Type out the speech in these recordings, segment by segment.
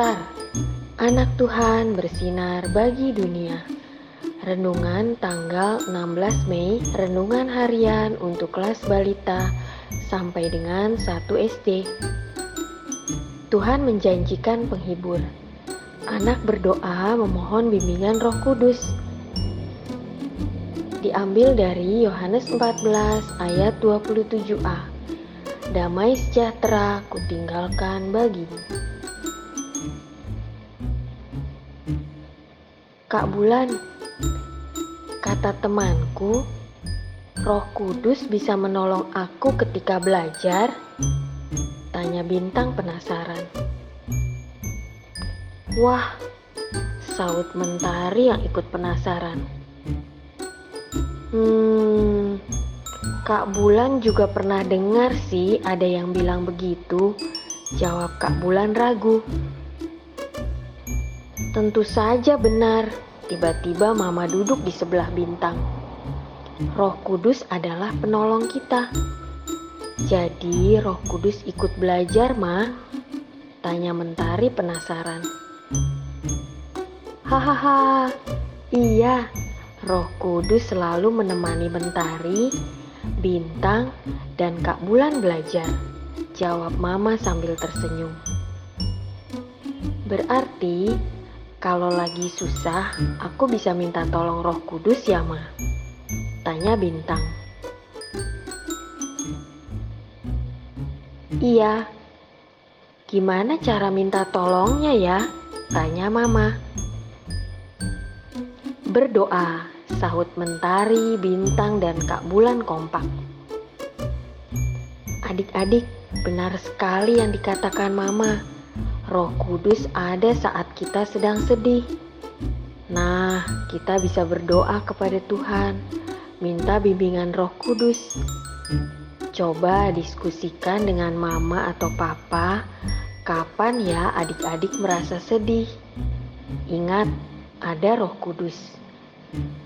Star, anak Tuhan bersinar bagi dunia. Renungan tanggal 16 Mei, renungan harian untuk kelas balita sampai dengan 1 SD. Tuhan menjanjikan penghibur. Anak berdoa memohon bimbingan Roh Kudus. Diambil dari Yohanes 14 ayat 27a. Damai sejahtera kutinggalkan bagimu. Kak Bulan, kata temanku, Roh Kudus bisa menolong aku ketika belajar? Tanya Bintang penasaran. Wah, saut Mentari yang ikut penasaran. Hmm, Kak Bulan juga pernah dengar sih ada yang bilang begitu. Jawab Kak Bulan ragu. Tentu saja benar. Tiba-tiba Mama duduk di sebelah Bintang. Roh Kudus adalah penolong kita. Jadi Roh Kudus ikut belajar, Ma? Tanya Mentari penasaran. Hahaha, iya. Roh Kudus selalu menemani Mentari, Bintang, dan Kak Bulan belajar. Jawab Mama sambil tersenyum. Berarti kalau lagi susah, aku bisa minta tolong Roh Kudus ya, Ma? Tanya Bintang. Iya. Gimana cara minta tolongnya ya? Tanya Mama. Berdoa, sahut Mentari, Bintang, dan Kak Bulan kompak. Adik-adik, benar sekali yang dikatakan Mama. Roh Kudus ada saat kita sedang sedih. Nah, kita bisa berdoa kepada Tuhan, minta bimbingan Roh Kudus. Coba diskusikan dengan mama atau papa, kapan ya adik-adik merasa sedih. Ingat, ada Roh Kudus.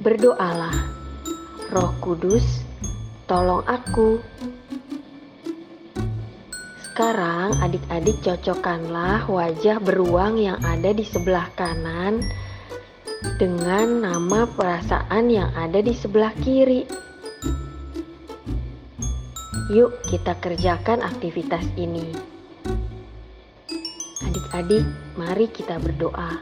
Berdoalah, Roh Kudus, tolong aku sekarang adik-adik cocokkanlah wajah beruang yang ada di sebelah kanan dengan nama perasaan yang ada di sebelah kiri. Yuk kita kerjakan aktivitas ini. Adik-adik, mari kita berdoa.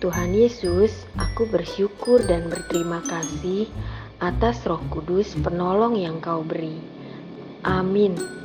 Tuhan Yesus, aku bersyukur dan berterima kasih atas Roh Kudus penolong yang Kau beri. Amin.